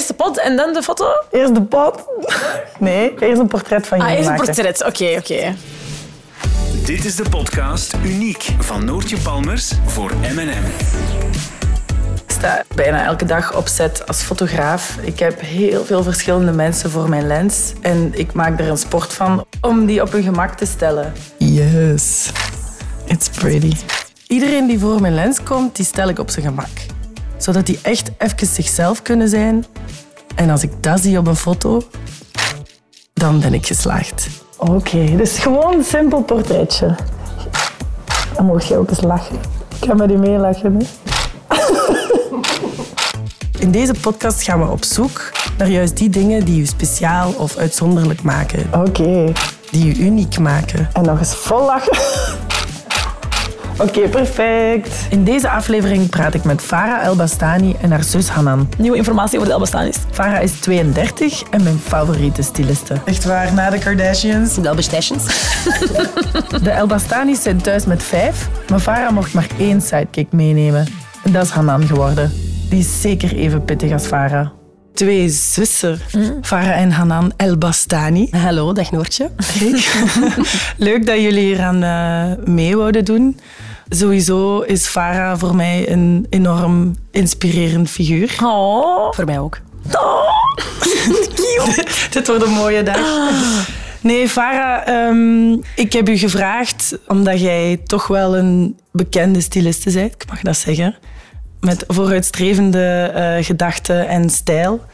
eerst de pot en dan de foto? Eerst de pot. Nee, eerst een portret van Ah, jullie eerst een maken. portret. Oké, oké. Dit is de podcast Uniek van Noortje Palmers voor M&M. Ik sta bijna elke dag op set als fotograaf. Ik heb heel veel verschillende mensen voor mijn lens. En ik maak er een sport van om die op hun gemak te stellen. Yes, it's pretty. Iedereen die voor mijn lens komt, die stel ik op zijn gemak. Zodat die echt even zichzelf kunnen zijn. En als ik dat zie op een foto, dan ben ik geslaagd. Oké, dus gewoon een simpel portretje. Dan mocht je ook eens lachen. Ik ga met u meelachen. Hè? In deze podcast gaan we op zoek naar juist die dingen die u speciaal of uitzonderlijk maken. Oké, Die u uniek maken. en nog eens vol lachen. Oké, perfect. In deze aflevering praat ik met Farah El Bastani en haar zus Hanan. Nieuwe informatie over de Elbastanis. Farah is 32 en mijn favoriete styliste. Echt waar, na de Kardashians. De Elbastations. De El Bastanis zijn thuis met vijf, maar Farah mocht maar één sidekick meenemen. En dat is Hanan geworden. Die is zeker even pittig als Farah. Twee zussen, Farah en Hanan El Bastani. Hallo, dag Noortje. Leuk dat jullie hier aan eh, mee wouden doen. Sowieso is Farah voor mij een enorm inspirerend figuur. Oh. Voor mij ook. Dit wordt een mooie dag. Nee, Farah, ehm, ik heb u gevraagd omdat jij toch wel een bekende styliste bent, ik mag dat zeggen. Met vooruitstrevende eh, gedachten en stijl.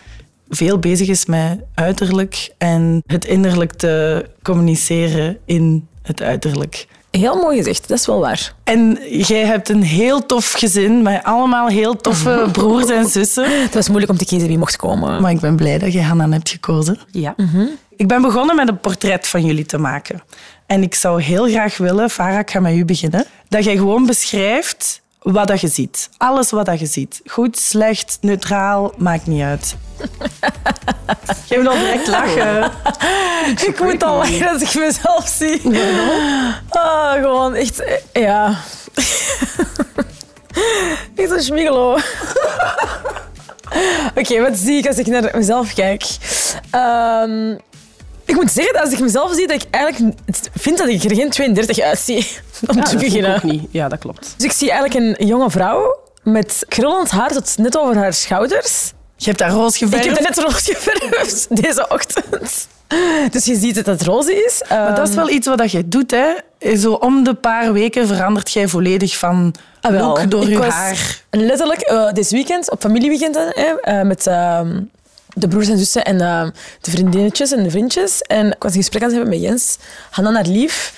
Veel bezig is met uiterlijk en het innerlijk te communiceren in het uiterlijk. Heel mooi gezegd, dat is wel waar. En jij hebt een heel tof gezin met allemaal heel toffe broers en zussen. Het was moeilijk om te kiezen wie mocht komen. Maar ik ben blij dat je Hanan hebt gekozen. Ja. Ik ben begonnen met een portret van jullie te maken. En ik zou heel graag willen, Farah, ik ga met u beginnen, dat jij gewoon beschrijft wat dat je ziet. Alles wat dat je ziet. Goed, slecht, neutraal, maakt niet uit. Je wil al direct lachen. Ik moet al lachen als ik mezelf zie. Ah, gewoon echt, eh, ja. Echt een schmiegelo. Oké, wat zie ik als ik naar mezelf kijk? Ehm, ik moet zeggen dat als ik mezelf zie, dat ik eigenlijk vind dat ik er geen 32 uitzie. Om Ja, te dat vind ik beginnen. ook niet. Ja, dat klopt. Dus ik zie eigenlijk een jonge vrouw met krullend haar tot net over haar schouders. Je hebt dat roze Ik geverfd. heb dat net roze geverfd deze ochtend. Dus je ziet dat het roze is. Maar dat is Ehm, wel iets wat je doet, hè. Zo om de paar weken verandert jij volledig van Ah, look door Ik je haar. Letterlijk, eh dit weekend, op familieweekenden, hè, eh, met ehm, de broers en zussen en ehm, de vriendinnetjes en de vriendjes. En ik was een gesprek aan het hebben met Jens, Hanna naar lief.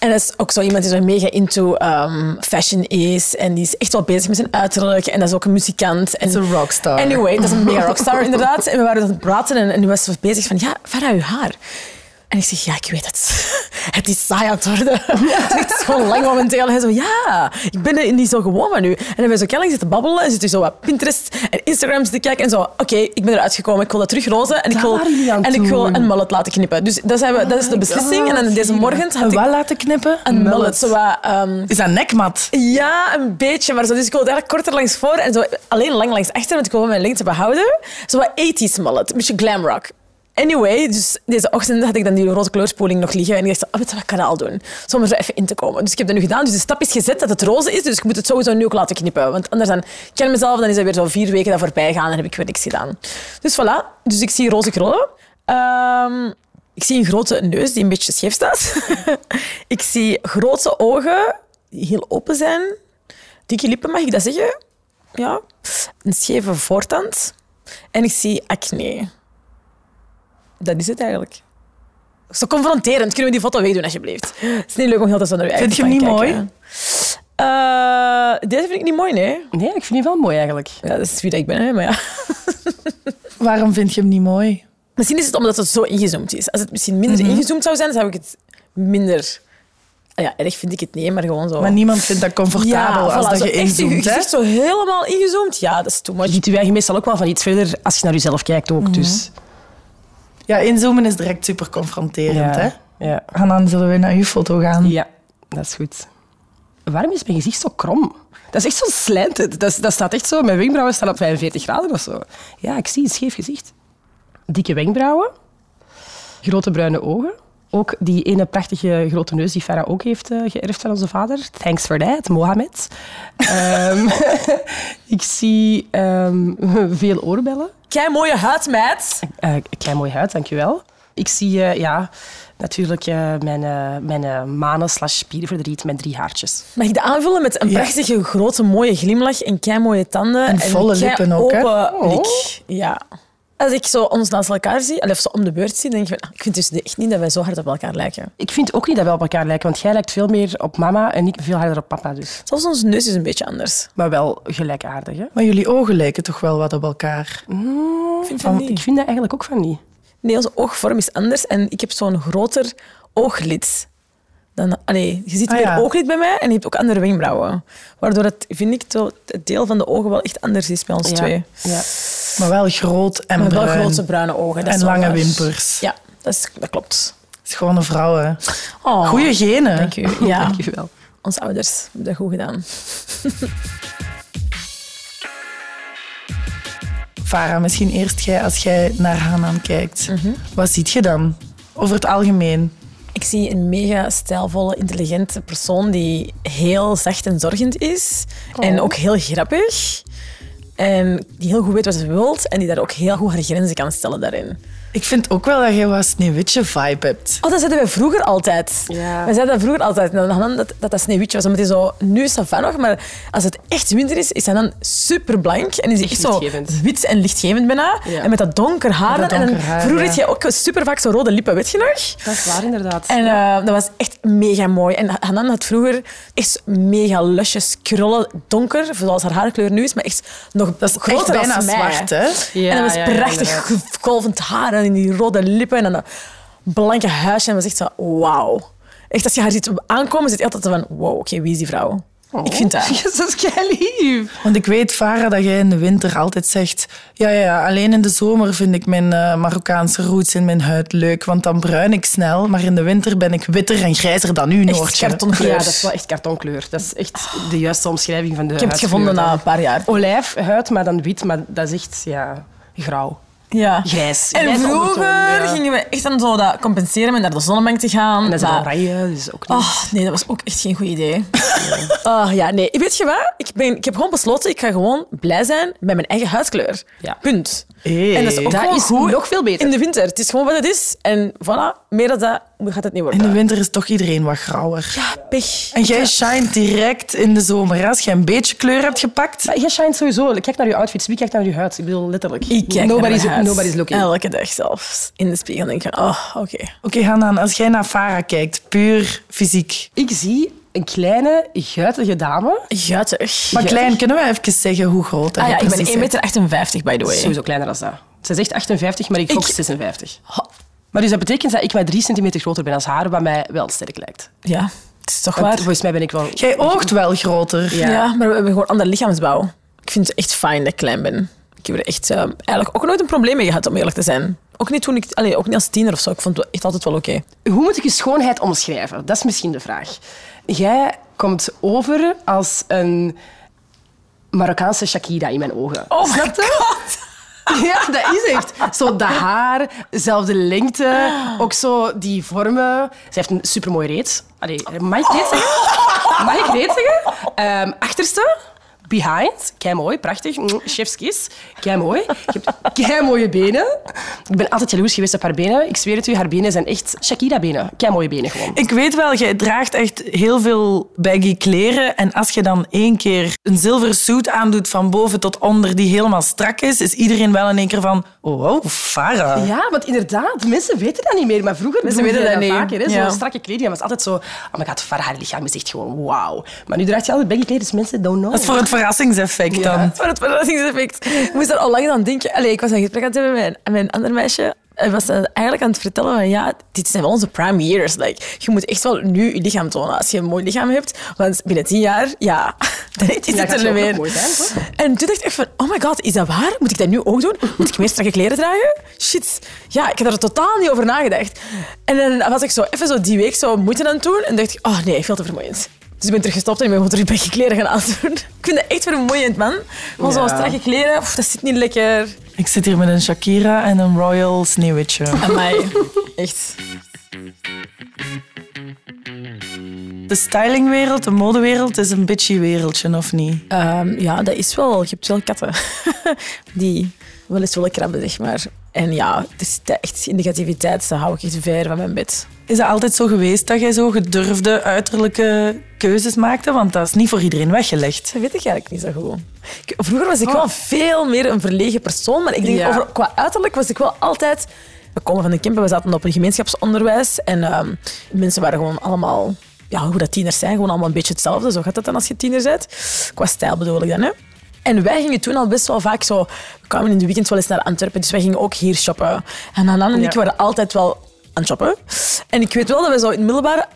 En dat is ook zo iemand die zo mega into ehm, fashion is. En die is echt wel bezig met zijn uiterlijk. En dat is ook een muzikant. En is een rockstar. Anyway, dat is een mega rockstar inderdaad. En we waren aan het praten en, en die was zo bezig van, ja, Farah, je haar. En ik zeg, ja, ik weet het. Het is saai aan het worden. Het is gewoon lang momenteel. En hij zo, ja, ik ben er niet zo gewoon van nu. En dan hebben we zo kennelijk zitten babbelen en zitten zo wat Pinterest en Instagram zitten kijken. En zo, oké, ik ben eruit gekomen. Ik wil dat terug roze. En ik wil, en ik wil een mullet laten knippen. Dus dat, zijn we, dat is de beslissing. En dan deze morgen had ik wat laten knippen? een mullet. Zo wat, ehm, Is dat nekmat? ja, een beetje. Maar zo, dus ik wil het eigenlijk korter langs voor en zo alleen lang langs achter, want ik wil mijn lengte behouden. Zo wat 80s mullet, een beetje glam rock. Anyway, dus deze ochtend had ik dan die roze kleurspoeling nog liggen en ik dacht, oh, wat, ik kan dat al doen. Zo er zo even in te komen. Dus ik heb dat nu gedaan. Dus de stap is gezet dat het roze is, dus ik moet het sowieso nu ook laten knippen. Want anders dan ik ken mezelf, dan is er weer zo vier weken dat voorbij gaan en heb ik weer niks gedaan. Dus voilà. Dus ik zie roze krullen. Ehm, ik zie een grote neus die een beetje scheef staat. ik zie grote ogen die heel open zijn. Dikke lippen, mag ik dat zeggen? Ja. Een scheve voortand. En ik zie acne. Dat is het eigenlijk. Zo confronterend. Kunnen we die foto wegdoen, alsjeblieft? Het is niet leuk om heel tijd zo naar je Vind je hem te niet kijken. Eh, deze vind ik niet mooi, nee. Nee, ik vind die wel mooi eigenlijk. Ja, dat is wie dat ik ben, hè, maar ja. Waarom vind je hem niet mooi? Misschien is het omdat het zo ingezoomd is. Als het misschien minder Mhm. ingezoomd zou zijn, zou ik het minder... Ah Ja, erg vind ik het niet, maar gewoon zo... Maar niemand vindt dat comfortabel als voilà, dat je inzoomt. Je hè? zo helemaal ingezoomd. Ja, dat is too much. Wij meestal ook wel van iets verder als je naar jezelf kijkt ook. Dus. Ja, inzoomen is direct super confronterend. Hè? Ja. Hanan, zullen we naar uw foto gaan? ja, dat is goed. waarom is mijn gezicht zo krom? Dat is echt zo slanted. Dat, dat staat echt zo, mijn wenkbrauwen staan op 45 graden of zo. Ja, ik zie een scheef gezicht. Dikke wenkbrauwen, grote bruine ogen. Ook die ene prachtige grote neus die Farah ook heeft eh, geërfd van onze vader. Thanks for that, Mohammed. Ehm, ik zie ehm, veel oorbellen. Kei mooie huid, meid. Eh klein mooi huid, dankjewel. Ik zie eh, ja, natuurlijk eh, mijn, eh, mijn eh, manen slash spierverdriet met drie haartjes. Mag ik dat aanvullen met een Ja. prachtige, grote, mooie glimlach en kei mooie tanden. En volle lippen ook, hè? open Oh. Ja. Als ik zo ons naast elkaar zie, of zo om de beurt zie, denk ik van, ah, ik vind dus echt niet dat wij zo hard op elkaar lijken. Ik vind ook niet dat we op elkaar lijken, want jij lijkt veel meer op mama en ik veel harder op papa. Dus. Zelfs onze neus is een beetje anders. Maar wel gelijkaardig. Hè? Maar jullie ogen lijken toch wel wat op elkaar? Ik vind van ik vind dat eigenlijk ook van niet. Nee, onze oogvorm is anders en ik heb zo'n groter ooglid. Dan, allee, je ziet Ah, meer ja. ooglid bij mij en je hebt ook andere wenkbrauwen. Waardoor het, vind ik, het deel van de ogen wel echt anders is bij ons twee. Ja. Maar wel groot en Maar wel bruin. grote bruine ogen. Dat En wel lange waar. wimpers. Ja, dat, is, dat klopt. Schone vrouwen. Oh, Goeie genen. Dank u. Ja, Dankjewel. onze ouders hebben dat goed gedaan. Farah, misschien eerst jij, als jij naar Hanan kijkt. Mhm. Wat ziet je dan? Over het algemeen. Ik zie een mega stijlvolle, intelligente persoon die heel zacht en zorgend is. En ook heel grappig. En die heel goed weet wat ze wilt en die daar ook heel goed haar grenzen kan stellen daarin. Ik vind ook wel dat jij wat Sneeuwwitje-vibe hebt. Oh, dat zeiden wij vroeger altijd. Ja. We zeiden dat vroeger altijd. En dan dat, dat dat Sneeuwwitje was. Omdat hij zo, nu is dat van nog, maar als het echt winter is, is hij dan super blank. En is hij Echt zo lichtgevend. wit en lichtgevend bijna. Ja. En met dat donker haar. Dat en donker dan, haar, vroeger ja. had jij ook super vaak zo rode lippen, weet je nog? Dat is waar, inderdaad. En eh, dat was echt mega mooi. En Hanan had vroeger echt mega lusjes, krullen, donker, zoals haar haarkleur nu is, maar echt nog Dat is echt groter bijna zwart, hè? Ja, en dat was ja, prachtig golvend haar en die rode lippen en dat blanke huisje. En was echt zo, wauw. Echt, als je haar ziet aankomen, zit je altijd van, wow, oké, wie is die vrouw? Ik vind dat. Dat is kei lief. Want ik weet, Farah, dat jij in de winter altijd zegt... Ja, ja, ja, alleen in de zomer vind ik mijn eh, Marokkaanse roots in mijn huid leuk, want dan bruin ik snel. Maar in de winter ben ik witter en grijzer dan u, Echt Noortje. kartonkleur. Ja, dat is wel echt kartonkleur. Dat is echt de juiste omschrijving van de Ik heb het gevonden na een paar jaar. Olijfhuid, maar dan wit, maar dat is echt ja, grauw. Ja. Grijs. En Grijs vroeger ja. gingen we echt dan zo dat compenseren met naar de zonnebank te gaan. En dat is Maar- oranje, dus ook niet. Oh, nee, dat was ook echt geen goed idee. Oh, ja, nee. Weet je wat? Ik, ben, ik heb gewoon besloten, ik ga gewoon blij zijn met mijn eigen huidkleur. Ja. Punt. Hey. En dat is ook Dat gewoon is goed nog veel beter. in de winter. Het is gewoon wat het is. En voilà, meer dan dat gaat het niet In worden. de winter is toch iedereen wat grauwer. Ja, pech. En jij shined direct in de zomer. Als jij een beetje kleur hebt gepakt... Maar jij shine sowieso. Kijk naar je outfits. Wie kijkt naar je huid? Ik bedoel, letterlijk. Ik kijk nobody's, naar mijn huid. nobody's looking. Elke dag zelfs. In de spiegel denk ik van, oh, oké. Oké, Hanan, als jij naar Farah kijkt, puur fysiek. Ik zie een kleine, guitige dame. Guitig. Maar klein, kunnen we even zeggen hoe groot dat Ah ja, ik ben precies 1,58 bent? meter, by the way. Sowieso kleiner dan dat. Ze zegt 58, maar ik gok Ik- 56. Maar dus dat betekent dat ik maar 3 centimeter groter ben als haar, wat mij wel sterk lijkt. Ja, het is toch Want waar. volgens mij ben ik wel... Jij oogt wel groter. Ja. Ja. maar we hebben gewoon andere lichaamsbouw. Ik vind het echt fijn dat ik klein ben. Ik heb er echt eh, eigenlijk ook nooit een probleem mee gehad, om eerlijk te zijn. Ook niet, toen ik, allee, ook niet als tiener of zo. Ik vond het echt altijd wel oké. Hoe moet ik je schoonheid omschrijven? Dat is misschien de vraag. Jij komt over als een Marokkaanse Shakira in mijn ogen. Oh? Ja, dat is echt. Zo dat haar, dezelfde lengte, ook zo die vormen. Ze heeft een supermooi reet. Allee, mag ik reet zeggen? Mag ik reet zeggen? Ehm, achterste, behind, kei mooi, prachtig. Mm, Chef's kiss, kei mooi. Je hebt kei mooie benen. Ik ben altijd jaloers geweest op haar benen. Ik zweer het u, haar benen zijn echt Shakira-benen. Kei mooie benen gewoon. Ik weet wel, jij draagt echt heel veel baggy kleren. En als je dan één keer een zilveren suit aandoet van boven tot onder die helemaal strak is, is iedereen wel in één keer van, oh, wow, Farah. Ja, want inderdaad, mensen weten dat niet meer. Maar vroeger Mensen weten je dat niet. vaker. Hè? Ja. Zo'n strakke kleding was altijd zo... Oh my god, Farah, haar lichaam is echt gewoon wauw. Maar nu draagt je altijd baggy kleding, dus mensen don't know. Dat is voor het verrassingseffect dan. Voor het verrassingseffect. Ik moest daar al lang aan denken. Allee, ik was een gesprek aan het hebben met, een ander meisje. En was dan eigenlijk aan het vertellen van ja, dit zijn wel onze prime years. Like, je moet echt wel nu je lichaam tonen als je een mooi lichaam hebt. Want binnen tien jaar, ja, dan is het er niet meer. mooi zijn? En toen dacht ik echt van, oh my god, is dat waar? Moet ik dat nu ook doen? Moet ik meer strakke kleren dragen? Shit. Ja, ik had er totaal niet over nagedacht. En dan was ik zo even zo die week zo moeite aan het doen. En dacht ik, oh nee, veel te vermoeiend. Dus ik ben terug gestopt en ik ben gewoon terug bij kleren gaan aandoen. Ik vind dat echt mooie man. Gewoon zo'n strakke kleren, pff, dat zit niet lekker. Ik zit hier met een Shakira en een Royal Sneeuwwitje. Amai, echt. De stylingwereld, de modewereld is een bitchy wereldje, of niet? Ehm, ja, dat is wel. Je hebt wel katten die wel eens willen krabben, zeg maar. En ja, het is echt in negativiteit, dan hou ik echt ver van mijn bed. Is het altijd zo geweest dat jij zo gedurfde uiterlijke keuzes maakte? Want dat is niet voor iedereen weggelegd. Dat weet ik eigenlijk niet zo goed. Vroeger was ik wel veel meer een verlegen persoon, maar ik denk Ja. over, qua uiterlijk was ik wel altijd... We komen van de Kempen, we zaten op een gemeenschapsonderwijs en ehm, mensen waren gewoon allemaal... Ja, hoe dat tieners zijn, gewoon allemaal een beetje hetzelfde. Zo gaat dat dan als je tiener bent. Qua stijl bedoel ik dan, hè. En wij gingen toen al best wel vaak zo... We kwamen in de weekend wel eens naar Antwerpen, dus wij gingen ook hier shoppen. En Hanan en ik waren altijd wel aan het shoppen. En ik weet wel dat we zo in het middelbaar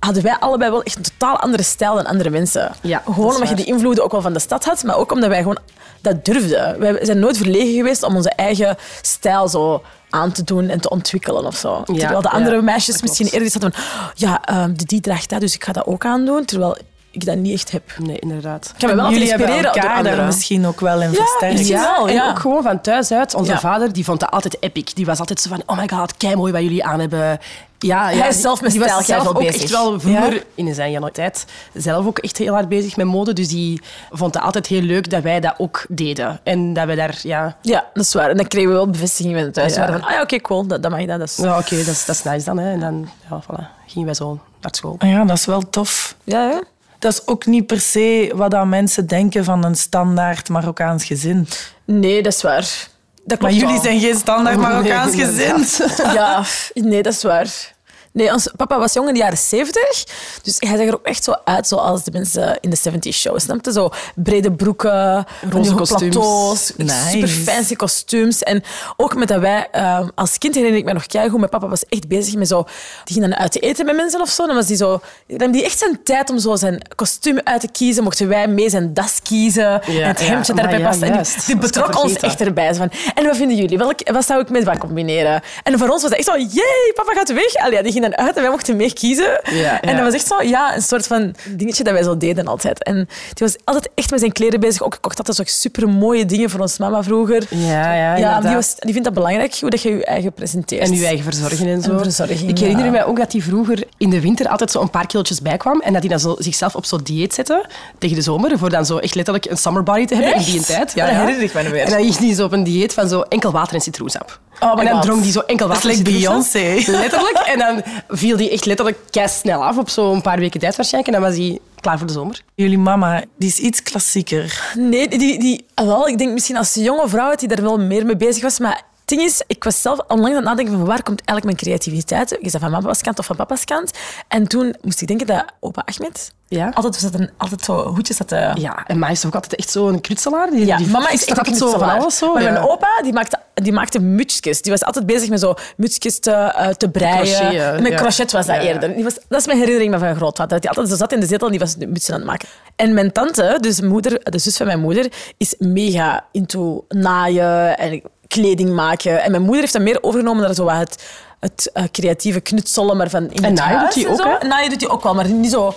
hadden wij allebei wel echt een totaal andere stijl dan andere mensen. Ja, gewoon omdat je die invloeden ook wel van de stad had, maar ook omdat wij gewoon dat durfden. Wij zijn nooit verlegen geweest om onze eigen stijl zo aan te doen en te ontwikkelen of zo. terwijl de andere ja, meisjes misschien eerder hadden van ja, ehm, die draagt dat, dus ik ga dat ook aandoen, terwijl ik dat niet echt heb. Nee, inderdaad. Ik kan me wel Jullie hebben inspireren elkaar daar misschien ook wel in Ja, en ja. ook gewoon van thuis uit. Onze Ja. vader die vond dat altijd epic. Die was altijd zo van, oh my god, kei mooi wat jullie aan hebben. Ja, ja, Hij is zelf met die was stijl zelf veel ook bezig. echt wel vroeger, Ja? in zijn jonge tijd, zelf ook echt heel hard bezig met mode. Dus die vond het altijd heel leuk dat wij dat ook deden. En dat we daar, ja... Ja, dat is waar. En dan kregen we wel bevestiging met het thuis. Ja. We van, ah ja, oké, cool, dat, dat mag je dat. dat is... Ja, oké, dat, is, dat is nice dan. Hè. En dan ja, voilà, gingen wij zo naar school. Ja, dat is wel tof. Ja, ja. Dat is ook niet per se wat dat mensen denken van een standaard Marokkaans gezin. Nee, dat is waar. Dat Maar jullie wel. zijn geen standaard Marokkaans Nee, gezin. inderdaad. Ja, nee, dat is waar. Nee, ons papa was jong in de jaren 70, dus hij zag er ook echt zo uit zoals de mensen in de 70s show. Snap je? Zo brede broeken, kostuums. plateaus, Nice. super fancy kostuums. En ook met dat wij, ehm, als kind herinner ik me nog keigoed, mijn papa was echt bezig met zo, die ging dan uit te eten met mensen of zo. Dan was die zo, dan had die echt zijn tijd om zo zijn kostuum uit te kiezen. Mochten wij mee zijn das kiezen en het hemdje Maar daarbij ja, passen. En die, betrok ons echt erbij. Van, en wat vinden jullie? Welk, wat zou ik met wat combineren? En voor ons was dat echt zo, jee, papa gaat weg. Allee, die uit en wij mochten mee kiezen. Ja, en ja. dat was echt zo, ja, een soort van dingetje dat wij zo deden altijd. En die was altijd echt met zijn kleren bezig. Ook ik kocht altijd zo super mooie dingen voor ons mama vroeger. Ja, ja, Ja, die, was, die vindt dat belangrijk, hoe dat je je eigen presenteert. En je eigen verzorgen en zo. En verzorging, ik herinner ja. me ook dat hij vroeger in de winter altijd zo een paar kilootjes bijkwam en dat hij dan zo zichzelf op zo'n dieet zette tegen de zomer, voor dan zo echt letterlijk een summer body te hebben Echt? in die tijd. Dat herinner ik me weer. En dan ging hij zo op een dieet van zo enkel water en citroensap. Oh en dan God. dronk hij zo enkel Dat is water en like citroensap. Beyoncé. Letterlijk. En dan viel hij echt letterlijk kei snel af op zo'n paar weken tijd waarschijnlijk. En dan was hij klaar voor de zomer. Jullie mama, die is iets klassieker. Nee, die, die, ah, wel, ik denk misschien als jonge vrouw dat hij daar wel meer mee bezig was. Maar ding is, ik was zelf onlangs aan het nadenken van waar komt eigenlijk mijn creativiteit? Is dat van mama's kant of van papa's kant? En toen moest ik denken dat opa Ahmed Ja. altijd, zat een, altijd zo hoedjes had. eh, Ja, en ma is ook altijd echt zo'n knutselaar? Die, Ja, die mama is echt een zo van alles. Zo, Maar ja. mijn opa die maakte, die maakte mutsjes. Die was altijd bezig met zo mutsjes te, eh, te breien. Crochetten, met ja. crochet was dat eerder. Die was, dat is mijn herinnering van mijn grootvader. Dat hij altijd zo zat in de zetel en die was mutsen aan het maken. En mijn tante, dus moeder, de zus van mijn moeder, is mega into naaien en kleding maken. En mijn moeder heeft dat meer overgenomen naar zo wat het, het eh, creatieve knutselen, maar van in En het naaien huis doet die en ook? Naaien doet hij ook wel, maar niet zo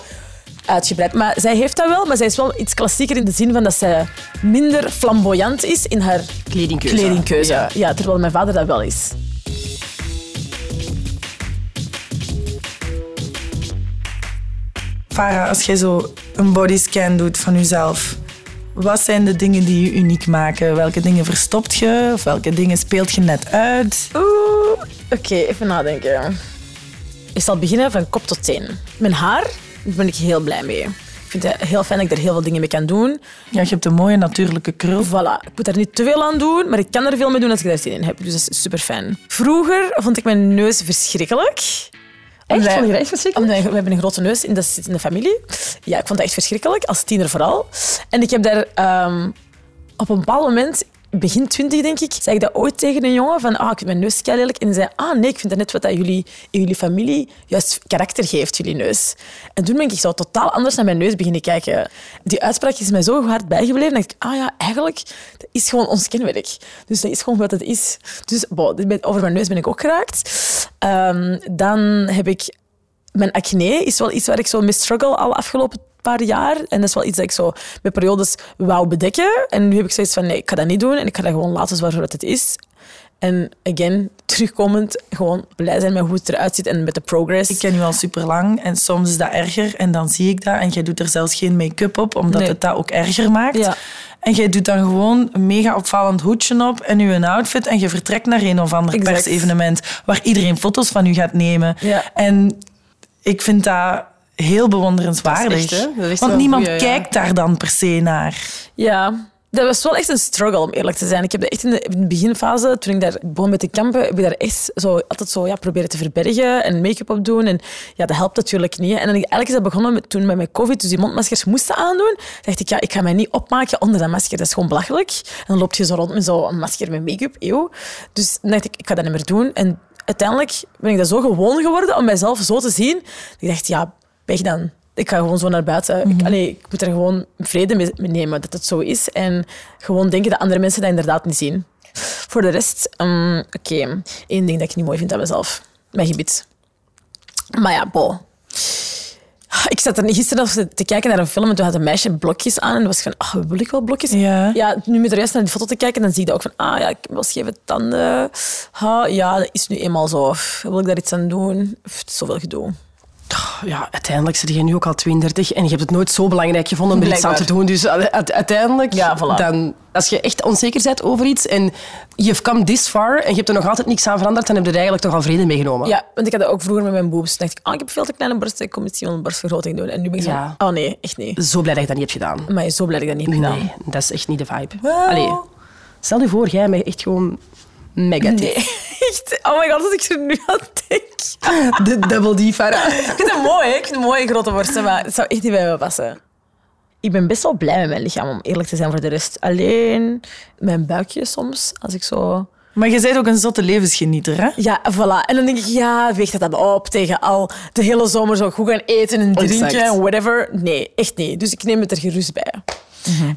uitgebreid. Maar zij heeft dat wel, maar zij is wel iets klassieker in de zin van dat zij minder flamboyant is in haar Kledingkeuze. kledingkeuze. Ja. Ja. terwijl mijn vader dat wel is. Farah, als jij zo een bodyscan doet van jezelf, wat zijn de dingen die je uniek maken? Welke dingen verstopt je? Of welke dingen speelt je net uit? Oeh, oké, even nadenken. Ik zal beginnen van kop tot teen. Mijn haar, daar ben ik heel blij mee. Ik vind het heel fijn dat ik er heel veel dingen mee kan doen. Ja, je hebt een mooie natuurlijke krul. Voilà, ik moet daar niet te veel aan doen, maar ik kan er veel mee doen als ik daar zin in heb. Dus dat is super fijn. Vroeger vond ik mijn neus verschrikkelijk. Echt? Wij- Vond verschrikkelijk? We hebben een grote neus en dat zit in de familie. Ja, ik vond dat echt verschrikkelijk, als tiener vooral. En ik heb daar ehm, op een bepaald moment, begin twintig denk ik, zei ik dat ooit tegen een jongen van ah, ik vind mijn neus lelijk. En hij zei, ah nee, ik vind dat net wat dat jullie in jullie familie juist karakter geeft, jullie neus. En toen ben ik zo totaal anders naar mijn neus beginnen kijken. Die uitspraak is mij zo hard bijgebleven dat ik, ah ja, eigenlijk, dat is gewoon ons kenmerk. Dus dat is gewoon wat het is. Dus ben- over mijn neus ben ik ook geraakt. Ehm, dan heb ik mijn acne is wel iets waar ik zo mee struggle al afgelopen paar jaar. En dat is wel iets dat ik zo met periodes wou bedekken. En nu heb ik zoiets van, nee, ik ga dat niet doen. En ik ga dat gewoon laten zoals het is. En again, terugkomend, gewoon blij zijn met hoe het eruit ziet en met de progress. Ik ken je al super lang en soms is dat erger en dan zie ik dat en jij doet er zelfs geen make-up op, omdat Nee. het dat ook erger maakt. Ja. En jij doet dan gewoon een mega opvallend hoedje op en je outfit en je vertrekt naar een of ander Exact. persevenement waar iedereen foto's van u gaat nemen. Ja. En ik vind dat heel bewonderenswaardig. Dat is echt, hè? Dat is echt wel Want niemand goeie, ja. kijkt daar dan per se naar. Ja, dat was wel echt een struggle, om eerlijk te zijn. Ik heb dat echt in de, in de beginfase, toen ik daar begon met te kampen, heb ik daar echt zo, altijd zo ja, proberen te verbergen en make-up op doen. En ja, dat helpt natuurlijk niet. En dan eigenlijk is dat begonnen met, toen met mijn covid, dus die mondmaskers moesten aandoen. dacht ik, ja, ik ga mij niet opmaken onder dat masker. Dat is gewoon belachelijk. En dan loop je zo rond met zo'n masker met make-up, eeuw. Dus dan dacht ik, ik ga dat niet meer doen. En uiteindelijk ben ik dat zo gewoon geworden om mijzelf zo te zien. dat Ik dacht, ja, weg dan. Ik ga gewoon zo naar buiten. ik, allee, ik moet er gewoon vrede mee nemen dat het zo is. En gewoon denken dat andere mensen dat inderdaad niet zien. Voor de rest, ehm, oké, één ding dat ik niet mooi vind aan mezelf. Mijn gebit. Maar ja, bo. Ik zat er gisteren te kijken naar een film en toen had een meisje blokjes aan. En dan was ik van, ah, wil ik wel blokjes? Ja. ja, nu met de rest naar die foto te kijken, dan zie je dat ook van, ah ja, ik heb wel scheve tanden. Ha, ja, dat is nu eenmaal zo. Wil ik daar iets aan doen? Zoveel gedoe. Ja, uiteindelijk zit je nu ook al 32 en je hebt het nooit zo belangrijk gevonden om er iets aan te doen. Dus uiteindelijk, Ja, voilà. dan, als je echt onzeker bent over iets en you've come this far en je hebt er nog altijd niks aan veranderd, dan heb je er eigenlijk toch al vrede meegenomen. Ja, want ik had dat ook vroeger met mijn boobs. Dacht ik, ah, ik heb veel te kleine borsten, ik kom misschien wel een borstvergroting doen. En nu ben ik Ja. zo, oh nee, echt niet. Zo blij dat je dat niet hebt gedaan. Maar zo blij dat ik dat niet heb gedaan. Nee, dat is echt niet de vibe. Allee, stel je voor, jij mij echt gewoon mega Nee, echt. Oh my god, als ik er nu aan denk. De double D Farah. Ik vind het mooi, hè. ik vind het mooie grote borsten, maar het zou echt niet bij me passen. Ik ben best wel blij met mijn lichaam, om eerlijk te zijn voor de rest. Alleen mijn buikje soms, als ik zo... Maar je bent ook een zotte levensgenieter, hè? Ja, voilà. En dan denk ik, ja, weegt dat dan op tegen al de hele zomer zo goed gaan eten en drinken Exact. en whatever. Nee, echt niet. Dus ik neem het er gerust bij.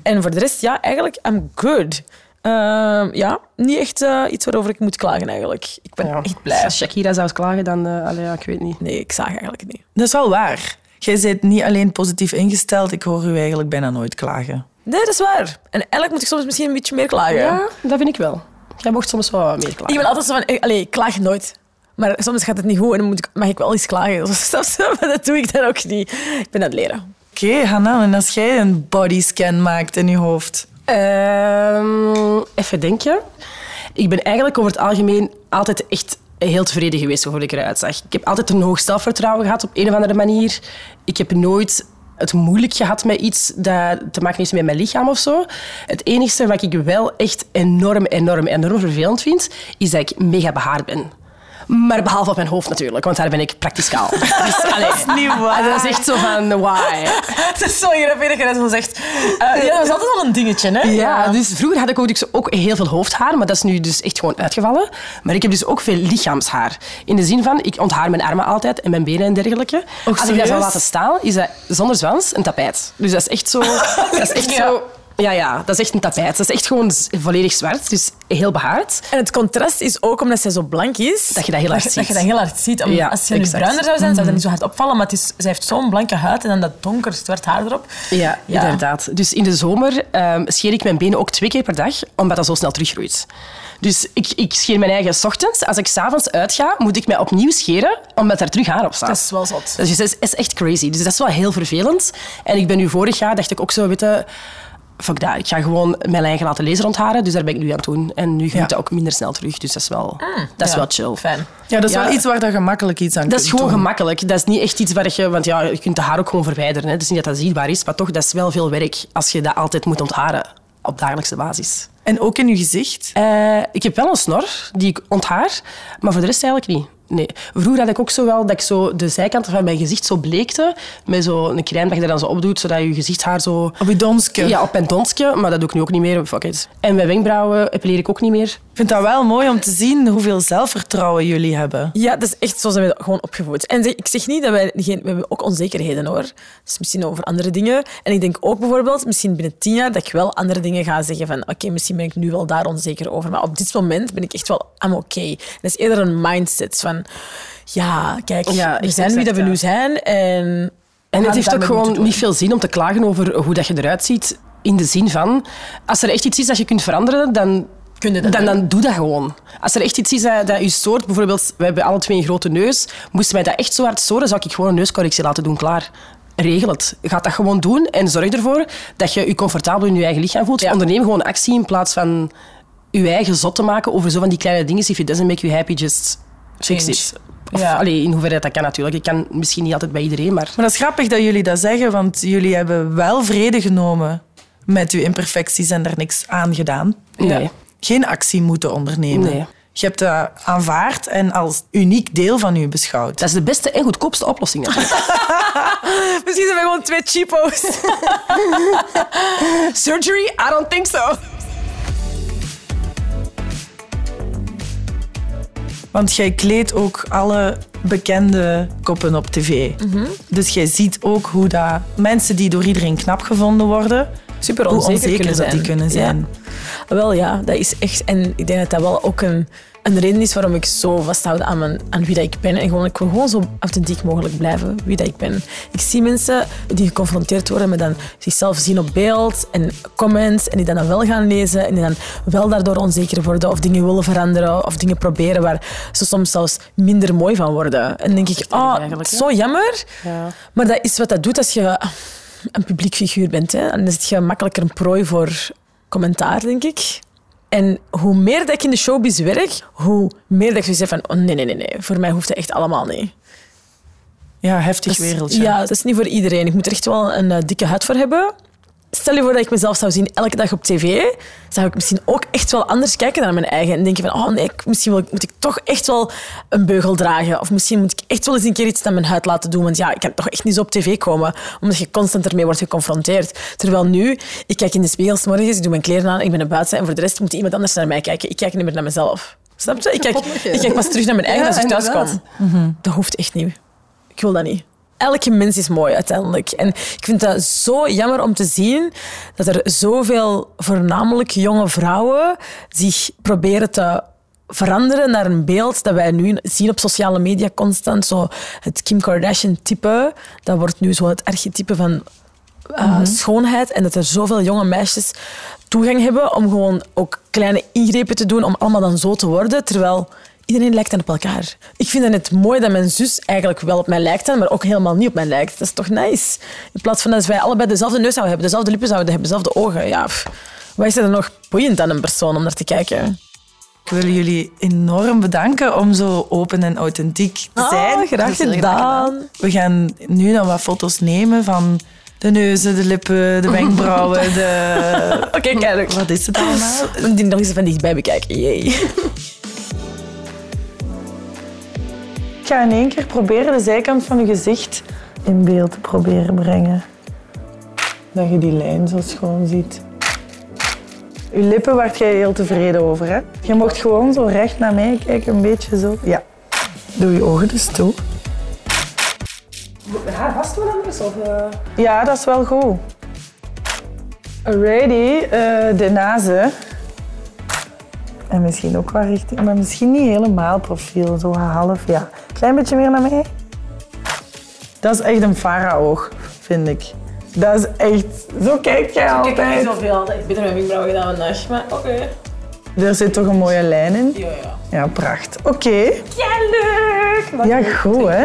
En voor de rest, ja, eigenlijk, I'm good. Ehm, ja, niet echt eh, iets waarover ik moet klagen eigenlijk. Ik ben echt blij. Als Shakira zou klagen, dan... eh allee, ja, ik weet niet. Nee, ik zag eigenlijk niet. Dat is wel waar. Jij bent niet alleen positief ingesteld, ik hoor u eigenlijk bijna nooit klagen. Nee, dat is waar. En eigenlijk moet ik soms misschien een beetje meer klagen. Ja, dat vind ik wel. Jij mocht soms wel meer klagen. Ik ben altijd zo van, eh, allee, ik klaag nooit. Maar soms gaat het niet goed en dan moet ik, mag ik wel eens klagen. Maar dat doe ik dan ook niet. Ik ben aan het leren. Oké, Hanna, en als jij een bodyscan maakt in je hoofd... Ehm, even denken. Ik ben eigenlijk over het algemeen altijd echt heel tevreden geweest over hoe ik eruit zag. Ik heb altijd een hoog zelfvertrouwen gehad op een of andere manier. Ik heb nooit het moeilijk gehad met iets dat te maken heeft met mijn lichaam of zo. Het enige wat ik wel echt enorm, enorm, enorm vervelend vind, is dat ik mega behaard ben. Maar behalve op mijn hoofd natuurlijk, want daar ben ik praktisch kaal. Dus, allee, dat, is niet waar. dat is echt zo van, why? Het is zo grappig dat je zegt. Eh, ja, dat is altijd wel een dingetje, hè? Ja, dus vroeger had ik ook, dus ook heel veel hoofdhaar, maar dat is nu dus echt gewoon uitgevallen. Maar ik heb dus ook veel lichaamshaar. In de zin van, ik onthaar mijn armen altijd en mijn benen en dergelijke. Als ik dat zou laten staan, is dat zonder zwans een tapijt. Dus dat is echt zo... Dat is echt Ja. zo... Ja, ja, dat is echt een tapijt. Dat is echt gewoon volledig zwart, dus heel behaard. En het contrast is ook omdat zij zo blank is. Dat je dat heel hard Dat ziet. je dat heel hard ziet. Om- Ja, als ze nu bruiner zou zijn, zou dat niet zo hard opvallen. Maar het is, zij heeft zo'n blanke huid en dan dat donker zwart haar erop. Ja, Ja. inderdaad. Dus in de zomer ehm, scheer ik mijn benen ook twee keer per dag, omdat dat zo snel teruggroeit. Dus ik, ik scheer mijn eigen 's ochtends. Als ik s'avonds uitga, moet ik mij opnieuw scheren, omdat er terug haar op staat. Dat is wel zot. Dus dat is, is echt crazy. Dus dat is wel heel vervelend. En ik ben nu vorig jaar, dacht ik ook zo, weet je, fuck dat. Ik ga gewoon mijn eigen laten laser ontharen. Dus daar ben ik nu aan het doen. En nu groeit dat ook minder snel terug. Dus dat is wel, dat is Ja, wel chill. Fijn. Ja, dat is Ja. wel iets waar je gemakkelijk iets aan Dat is kunt gewoon doen. gemakkelijk. Dat is niet echt iets waar je... Want ja, je kunt de haar ook gewoon verwijderen. Hè. Het is niet dat dat zichtbaar is. Maar toch, dat is wel veel werk als je dat altijd moet ontharen. Op dagelijkse basis. En ook in je gezicht. Eh, ik heb wel een snor die ik onthaar, maar voor de rest eigenlijk niet. Nee. Vroeger had ik ook zo wel dat ik zo de zijkanten van mijn gezicht zo bleekte. Met zo een crème dat je dan zo op doet, zodat je gezichtshaar zo... Op je donske. Ja, op mijn donsje, maar dat doe ik nu ook niet meer. Fuck it. En mijn wenkbrauwen epileer ik ook niet meer. Ik vind dat wel mooi om te zien hoeveel zelfvertrouwen jullie hebben. Ja, dat is echt zo zijn we gewoon opgevoed. En zeg- ik zeg niet dat wij geen... We hebben ook onzekerheden, hoor. Dus misschien over andere dingen. En ik denk ook bijvoorbeeld, misschien binnen tien jaar, dat ik wel andere dingen ga zeggen van oké, misschien ben ik nu wel daar onzeker over. Maar op dit moment ben ik echt wel I'm oké. Dat is eerder een mindset van ja, kijk, Ja, we zijn wie dat we nu zijn en En het heeft ook gewoon niet veel zin om te klagen over hoe dat je eruit ziet. In de zin van, als er echt iets is dat je kunt veranderen, dan, dan, dan doe dat gewoon. Als er echt iets is dat, dat je stoort, bijvoorbeeld, we hebben alle twee een grote neus, moest mij dat echt zo hard storen, zou ik gewoon een neuscorrectie laten doen, klaar. Regel het. Ga dat gewoon doen en zorg ervoor dat je je comfortabel in je eigen lichaam voelt. Ja. Onderneem gewoon actie in plaats van je eigen zot te maken over zo van die kleine dingen. If it doesn't make you happy, just fix Change. it. Of, Ja. allee, in hoeverre dat kan natuurlijk. Ik kan misschien niet altijd bij iedereen, maar... Maar dat is grappig dat jullie dat zeggen, want jullie hebben wel vrede genomen met uw imperfecties en daar niks aan gedaan. Nee. Geen actie moeten ondernemen. Nee. Je hebt dat aanvaard en als uniek deel van u beschouwd. Dat is de beste en goedkoopste oplossing. Misschien zijn we gewoon twee cheapo's. Surgery? I don't think so. Want jij kleedt ook alle bekende koppen op tv. Mhm. Dus jij ziet ook hoe dat mensen die door iedereen knap gevonden worden, Super onzeker, onzeker kunnen dat zijn. die kunnen zijn. Ja. Wel ja, dat is echt. En ik denk dat dat wel ook een, een reden is waarom ik zo vasthoud aan, mijn, aan wie dat ik ben. En gewoon, ik wil gewoon zo authentiek mogelijk blijven wie dat ik ben. Ik zie mensen die geconfronteerd worden met dan zichzelf zien op beeld en comments en die dat dan wel gaan lezen en die dan wel daardoor onzeker worden of dingen willen veranderen of dingen proberen waar ze soms zelfs minder mooi van worden. En dan denk ik, oh, zo jammer. Maar dat is wat dat doet als je een publiek figuur bent. Hè. Dan is je makkelijker een prooi voor commentaar, denk ik. En hoe meer dat ik in de showbiz werk, hoe meer dat ik zoiets heb van... Oh, nee, nee, nee, nee. Voor mij hoeft dat echt allemaal niet. Ja, heftig is- wereldje. Ja, dat is niet voor iedereen. Ik moet er echt wel een eh, dikke huid voor hebben. Stel je voor dat ik mezelf zou zien elke dag op tv, zou ik misschien ook echt wel anders kijken naar mijn eigen. En denk je van, oh nee, misschien moet ik toch echt wel een beugel dragen. Of misschien moet ik echt wel eens een keer iets aan mijn huid laten doen. Want ja, ik kan toch echt niet zo op tv komen, omdat je constant ermee wordt geconfronteerd. Terwijl nu, ik kijk in de spiegel 's morgens, ik doe mijn kleren aan, ik ben naar buiten en voor de rest moet iemand anders naar mij kijken. Ik kijk niet meer naar mezelf. Snap je? Ik kijk, ik kijk pas terug naar mijn eigen Ja, als ik thuis inderdaad. kom. Dat hoeft echt niet. Ik wil dat niet. Elke mens is mooi uiteindelijk. En ik vind dat zo jammer om te zien dat er zoveel, voornamelijk jonge vrouwen, zich proberen te veranderen naar een beeld dat wij nu zien op sociale media constant. Zo het Kim Kardashian-type, dat wordt nu zo het archetype van uh, schoonheid. En dat er zoveel jonge meisjes toegang hebben om gewoon ook kleine ingrepen te doen om allemaal dan zo te worden. Terwijl iedereen lijkt dan op elkaar. Ik vind het net mooi dat mijn zus eigenlijk wel op mij lijkt, dan, maar ook helemaal niet op mij lijkt. Dat is toch nice? In plaats van dat wij allebei dezelfde neus zouden hebben, dezelfde lippen zouden hebben, dezelfde ogen. Ja, pff. wat is er dan nog boeiend aan een persoon om naar te kijken? Ik wil jullie enorm bedanken om zo open en authentiek te zijn. Ah, graag gedaan. We gaan nu dan wat foto's nemen van de neuzen, de lippen, de wenkbrauwen, de... Oké, kijk. Wat is het allemaal? We die nog eens van dichtbij bekijken. Jee. Ik ga in één keer proberen de zijkant van je gezicht in beeld te proberen brengen. Dat je die lijn zo schoon ziet. Je lippen werd jij heel tevreden over, hè? Je mocht gewoon zo recht naar mij kijken, een beetje zo. Ja. Doe je ogen dus toe. Ja, vast wel anders? Of, eh? Ja, dat is wel goed. Ready, eh, de nazen. En misschien ook wel richting, maar misschien niet helemaal profiel, zo half, ja. Klein beetje meer naar mij. Dat is echt een farao, vind ik. Dat is echt, zo kijk jij altijd. zoveel. Ik heb beter mijn wenkbrauwen gedaan vandaag, maar oké. Er zit toch een mooie lijn in? Ja, ja. Ja, pracht. Oké. Ja, leuk! Ja, goed hè.